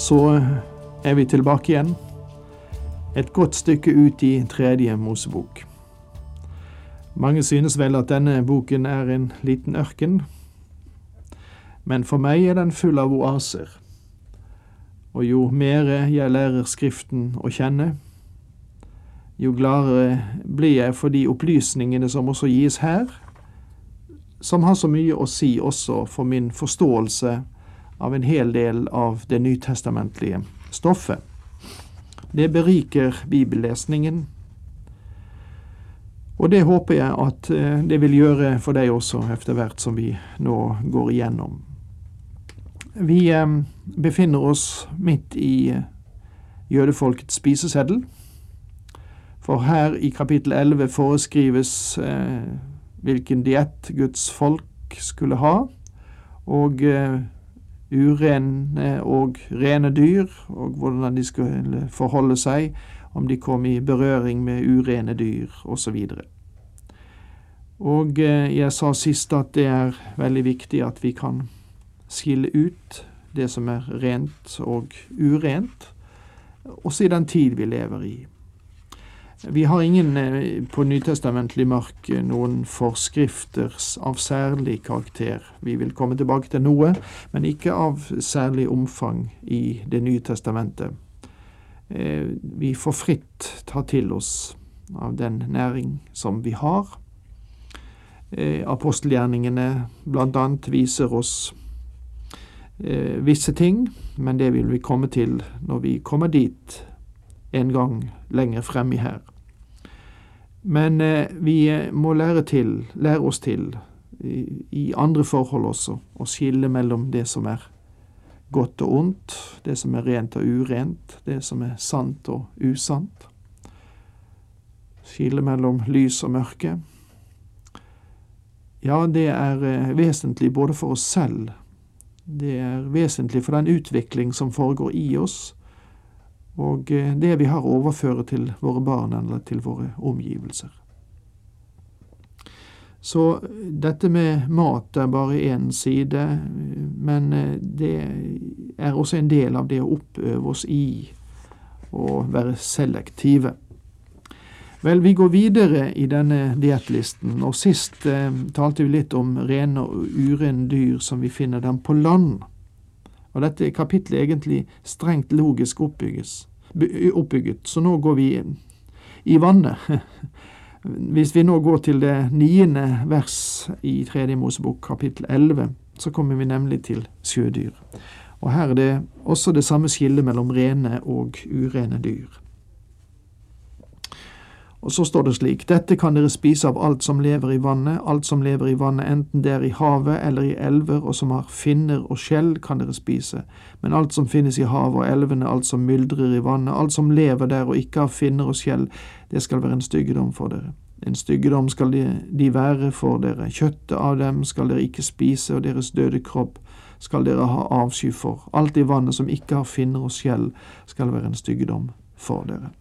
Så er vi tilbake igjen, et godt stykke ut i Tredje Mosebok. Mange synes vel at denne boken er en liten ørken, men for meg er den full av oaser. Og jo mer jeg lærer Skriften å kjenne, jo gladere blir jeg for de opplysningene som også gis her, som har så mye å si også for min forståelse av en hel del av det nytestamentlige stoffet. Det beriker bibellesningen, og det håper jeg at eh, det vil gjøre for deg også etter hvert som vi nå går igjennom. Vi eh, befinner oss midt i eh, jødefolkets spiseseddel, for her i kapittel 11 foreskrives hvilken diett Guds folk skulle ha, og urene og rene dyr, og hvordan de skulle forholde seg om de kom i berøring med urene dyr, osv. Og, eh, jeg sa sist at det er veldig viktig at vi kan skille ut det som er rent og urent, også i den tid vi lever i. Vi har ingen eh, på nytestamentlig mark eh, noen forskrifter av særlig karakter. Vi vil komme tilbake til noe, men ikke av særlig omfang i Det nye testamentet. Eh, vi får fritt ta til oss av den næring som vi har. Apostelgjerningene annet viser oss visse ting, men det vil vi komme til når vi kommer dit en gang lenger frem i her. Men eh, vi eh, må lære, til, lære oss til, i, i, andre forhold også, å skille mellom det som er godt og ondt, det som er rent og urent, det som er sant og usant. Skille mellom lys og mørke. Ja, det er eh, vesentlig både for oss selv, det er vesentlig for den utvikling som foregår i oss, og eh, det vi har å overføre til våre barn eller til våre omgivelser. Så dette med mat er bare én side, men eh, det er også en del av det å oppøve oss i å være selektive. Vel, vi går videre i denne diettlisten, og sist eh, talte vi litt om rene og urene dyr som vi finner dem på land. Og dette kapittelet er egentlig strengt logisk oppbygges, oppbygget, så nå går vi i vannet. Hvis vi nå går til det niende vers i Tredje Mosebok kapittel 11, så kommer vi nemlig til sjødyr. Og her er det også det samme skillet mellom rene og urene dyr. Og så står det slik, dette kan dere spise av alt som lever i vannet, alt som lever i vannet, enten det er i havet eller i elver, og som har finner og skjell, kan dere spise. Men alt som finnes i havet og elvene, alt som myldrer i vannet, alt som lever der og ikke har finner og skjell, det skal være en styggedom for dere. En styggedom skal de, de være for dere, kjøttet av dem skal dere ikke spise, og deres døde kropp skal dere ha avsky for. Alt i vannet som ikke har finner og skjell, skal være en styggedom for dere.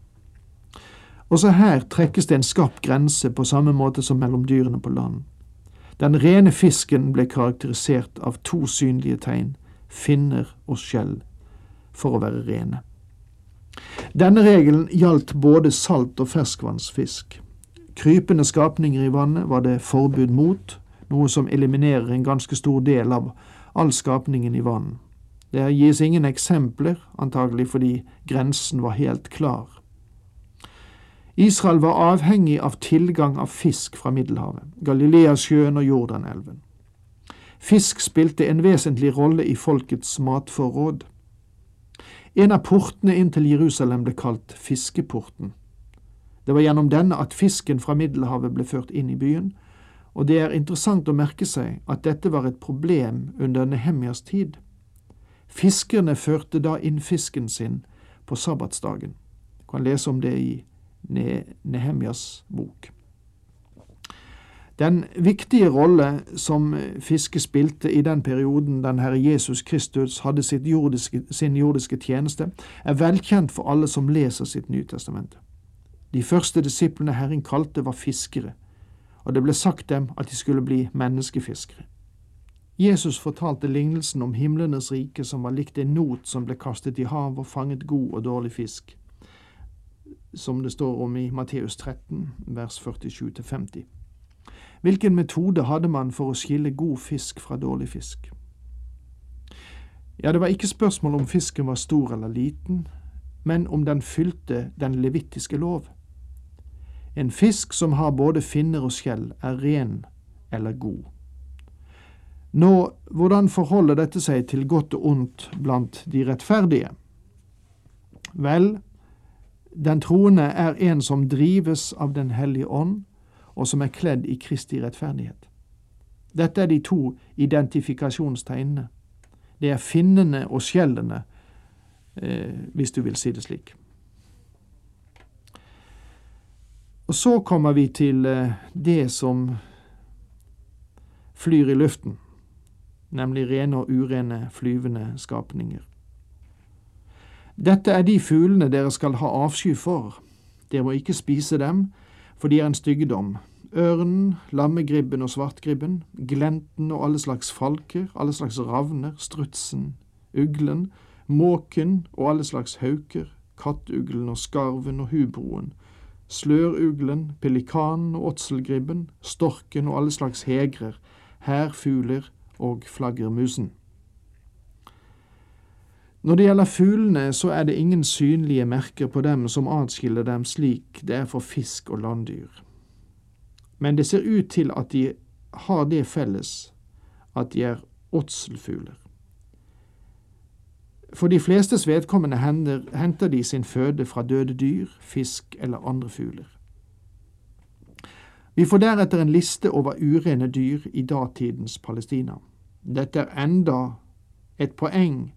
Også her trekkes det en skarp grense på samme måte som mellom dyrene på land. Den rene fisken ble karakterisert av to synlige tegn, finner og skjell, for å være rene. Denne regelen gjaldt både salt- og ferskvannsfisk. Krypende skapninger i vannet var det forbud mot, noe som eliminerer en ganske stor del av all skapningen i vann. Det gis ingen eksempler, antagelig fordi grensen var helt klar. Israel var avhengig av tilgang av fisk fra Middelhavet, Galileasjøen og Jordanelven. Fisk spilte en vesentlig rolle i folkets matforråd. En av portene inn til Jerusalem ble kalt Fiskeporten. Det var gjennom denne at fisken fra Middelhavet ble ført inn i byen, og det er interessant å merke seg at dette var et problem under Nehemjas tid. Fiskerne førte da inn fisken sin på sabbatsdagen. Du kan lese om det i Nehemjas bok. Den viktige rolle som fiske spilte i den perioden den Herre Jesus Kristus hadde jordiske, sin jordiske tjeneste, er velkjent for alle som leser sitt Nytestamente. De første disiplene Herren kalte, var fiskere, og det ble sagt dem at de skulle bli menneskefiskere. Jesus fortalte lignelsen om himlenes rike som var likt en not som ble kastet i havet og fanget god og dårlig fisk, som det står om i Matteus 13, vers 47-50. Hvilken metode hadde man for å skille god fisk fra dårlig fisk? Ja, det var ikke spørsmål om fisken var stor eller liten, men om den fylte den levittiske lov. En fisk som har både finner og skjell, er ren eller god. Nå, hvordan forholder dette seg til godt og ondt blant de rettferdige? Vel, den troende er en som drives av Den hellige ånd, og som er kledd i Kristi rettferdighet. Dette er de to identifikasjonstegnene. Det er finnene og skjellene, eh, hvis du vil si det slik. Og så kommer vi til eh, det som flyr i luften, nemlig rene og urene flyvende skapninger. Dette er de fuglene dere skal ha avsky for. Dere må ikke spise dem, for de er en styggedom. Ørnen, lammegribben og svartgribben, glenten og alle slags falker, alle slags ravner, strutsen, uglen, måken og alle slags hauker, kattuglen og skarven og hubroen, sløruglen, pelikanen og åtselgribben, storken og alle slags hegrer, hærfugler og flaggermusen. Når det gjelder fuglene, så er det ingen synlige merker på dem som atskiller dem slik det er for fisk og landdyr. Men det ser ut til at de har det felles at de er åtselfugler. For de flestes vedkommende henter de sin føde fra døde dyr, fisk eller andre fugler. Vi får deretter en liste over urene dyr i datidens Palestina. Dette er enda et poeng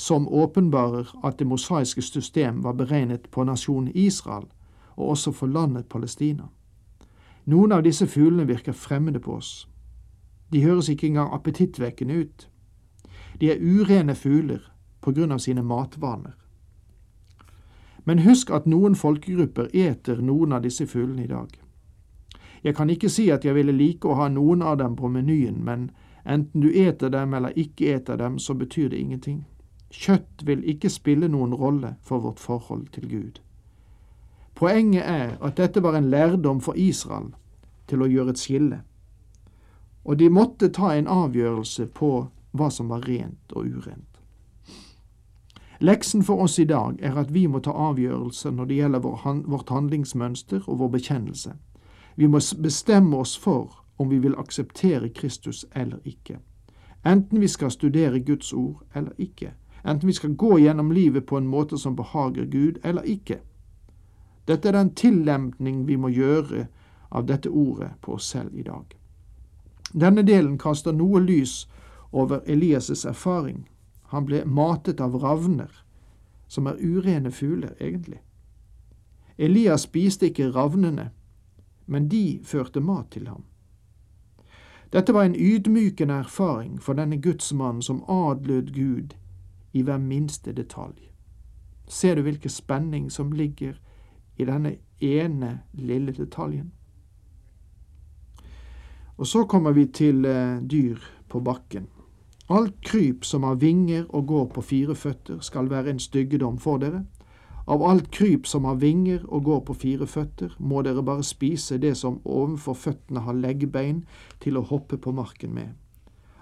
som åpenbarer at det mosaiske system var beregnet på nasjonen Israel, og også for landet Palestina. Noen av disse fuglene virker fremmede på oss. De høres ikke engang appetittvekkende ut. De er urene fugler på grunn av sine matvaner. Men husk at noen folkegrupper eter noen av disse fuglene i dag. Jeg kan ikke si at jeg ville like å ha noen av dem på menyen, men enten du eter dem eller ikke eter dem, så betyr det ingenting. Kjøtt vil ikke spille noen rolle for vårt forhold til Gud. Poenget er at dette var en lærdom for Israel til å gjøre et skille, og de måtte ta en avgjørelse på hva som var rent og urent. Leksen for oss i dag er at vi må ta avgjørelser når det gjelder vårt handlingsmønster og vår bekjennelse. Vi må bestemme oss for om vi vil akseptere Kristus eller ikke, enten vi skal studere Guds ord eller ikke enten vi skal gå gjennom livet på en måte som behager Gud, eller ikke. Dette er den tillempning vi må gjøre av dette ordet på oss selv i dag. Denne delen kaster noe lys over Elias' erfaring. Han ble matet av ravner, som er urene fugler, egentlig. Elias spiste ikke ravnene, men de førte mat til ham. Dette var en ydmykende erfaring for denne gudsmannen som adlød Gud i hver minste detalj. Ser du hvilken spenning som ligger i denne ene lille detaljen? Og så kommer vi til eh, dyr på bakken. Alt kryp som har vinger og går på fire føtter, skal være en styggedom for dere. Av alt kryp som har vinger og går på fire føtter, må dere bare spise det som ovenfor føttene har leggbein til å hoppe på marken med.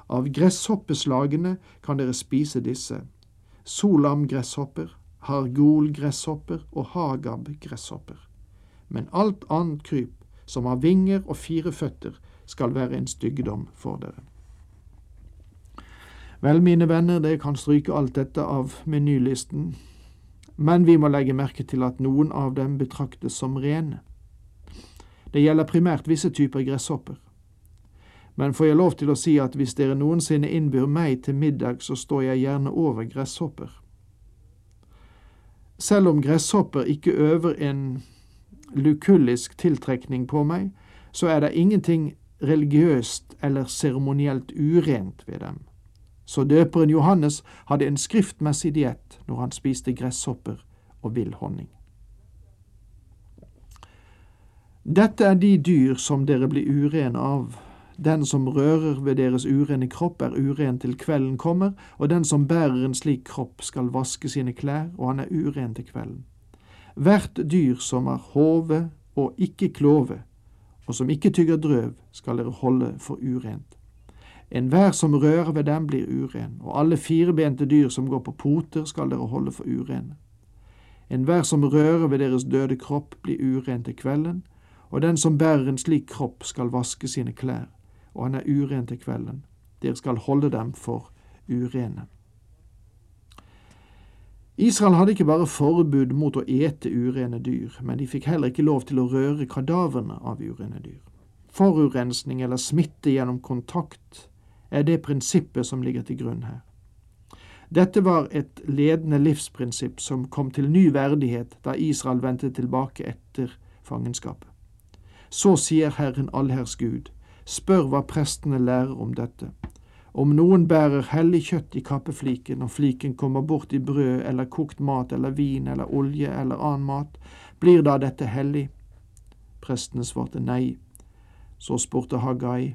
Av gresshoppeslagene kan dere spise disse, solamgresshopper, hargolgresshopper og hagabgresshopper. Men alt annet kryp som har vinger og fire føtter, skal være en styggedom for dere. Vel, mine venner, dere kan stryke alt dette av menylisten, men vi må legge merke til at noen av dem betraktes som rene. Det gjelder primært visse typer gresshopper. Men får jeg lov til å si at hvis dere noensinne innbyr meg til middag, så står jeg gjerne over gresshopper. Selv om gresshopper ikke øver en lukullisk tiltrekning på meg, så er det ingenting religiøst eller seremonielt urent ved dem. Så døperen Johannes hadde en skriftmessig diett når han spiste gresshopper og vill honning. Dette er de dyr som dere blir urene av. Den som rører ved deres urene kropp, er uren til kvelden kommer, og den som bærer en slik kropp, skal vaske sine klær, og han er uren til kvelden. Hvert dyr som har hove og ikke klove, og som ikke tygger drøv, skal dere holde for urent. Enhver som rører ved dem, blir uren, og alle firebente dyr som går på poter, skal dere holde for urene. Enhver som rører ved deres døde kropp, blir uren til kvelden, og den som bærer en slik kropp, skal vaske sine klær, og han er uren til kvelden. Dere skal holde dem for urene. Israel hadde ikke bare forbud mot å ete urene dyr, men de fikk heller ikke lov til å røre kadaverne av urene dyr. Forurensning eller smitte gjennom kontakt er det prinsippet som ligger til grunn her. Dette var et ledende livsprinsipp som kom til ny verdighet da Israel vendte tilbake etter fangenskapet. Så sier Herren allherrs Gud, spør hva prestene lærer om dette. Om noen bærer hellig kjøtt i kappefliken, og fliken kommer bort i brød eller kokt mat eller vin eller olje eller annen mat, blir da dette hellig? Prestene svarte nei. Så spurte Hagai,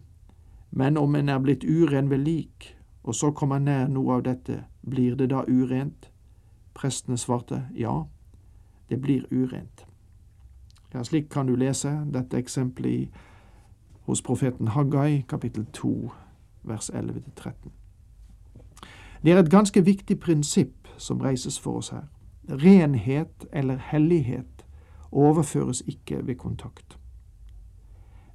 men om en er blitt uren ved lik, og så kommer nær noe av dette, blir det da urent? Prestene svarte ja, det blir urent. Ja, slik kan du lese dette eksempelet hos profeten Haggai, kapittel 2, vers 11-13. Det er et ganske viktig prinsipp som reises for oss her. Renhet eller hellighet overføres ikke ved kontakt.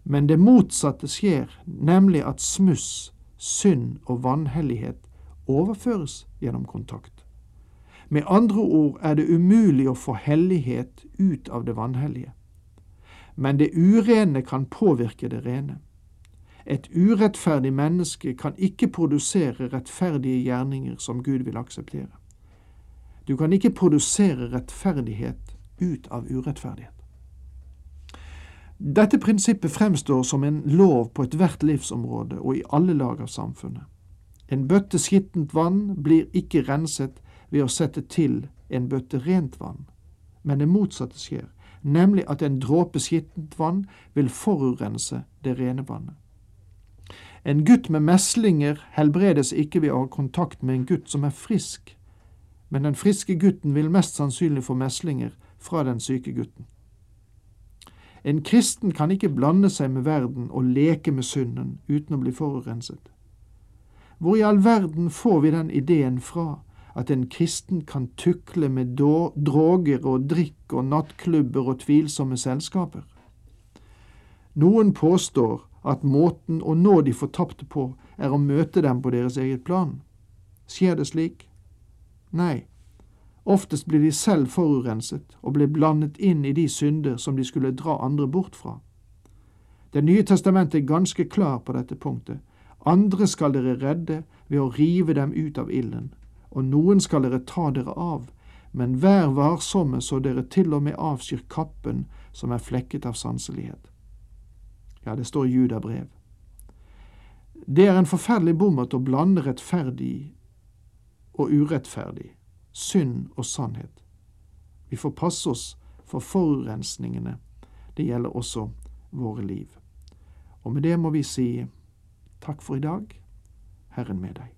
Men det motsatte skjer, nemlig at smuss, synd og vanhellighet overføres gjennom kontakt. Med andre ord er det umulig å få hellighet ut av det vanhellige. Men det urene kan påvirke det rene. Et urettferdig menneske kan ikke produsere rettferdige gjerninger som Gud vil akseptere. Du kan ikke produsere rettferdighet ut av urettferdighet. Dette prinsippet fremstår som en lov på ethvert livsområde og i alle lag av samfunnet. En bøtte skittent vann blir ikke renset ved å sette til en bøtte rent vann, men det motsatte skjer, nemlig at en dråpe skittent vann vil forurense det rene vannet. En gutt med meslinger helbredes ikke ved å ha kontakt med en gutt som er frisk, men den friske gutten vil mest sannsynlig få meslinger fra den syke gutten. En kristen kan ikke blande seg med verden og leke med synden uten å bli forurenset. Hvor i all verden får vi den ideen fra at en kristen kan tukle med droger og drikk og nattklubber og tvilsomme selskaper? Noen påstår at måten å nå de fortapte på er å møte dem på deres eget plan. Skjer det slik? Nei. Oftest blir de selv forurenset og blir blandet inn i de synder som de skulle dra andre bort fra. Det nye testamentet er ganske klar på dette punktet. Andre skal dere redde ved å rive dem ut av ilden, og noen skal dere ta dere av, men vær varsomme så dere til og med avskyr kappen som er flekket av sanselighet. Ja, det står i Judabrev. Det er en forferdelig bommert å blande rettferdig og urettferdig, synd og sannhet. Vi får passe oss for forurensningene. Det gjelder også våre liv. Og med det må vi si takk for i dag. Herren med deg.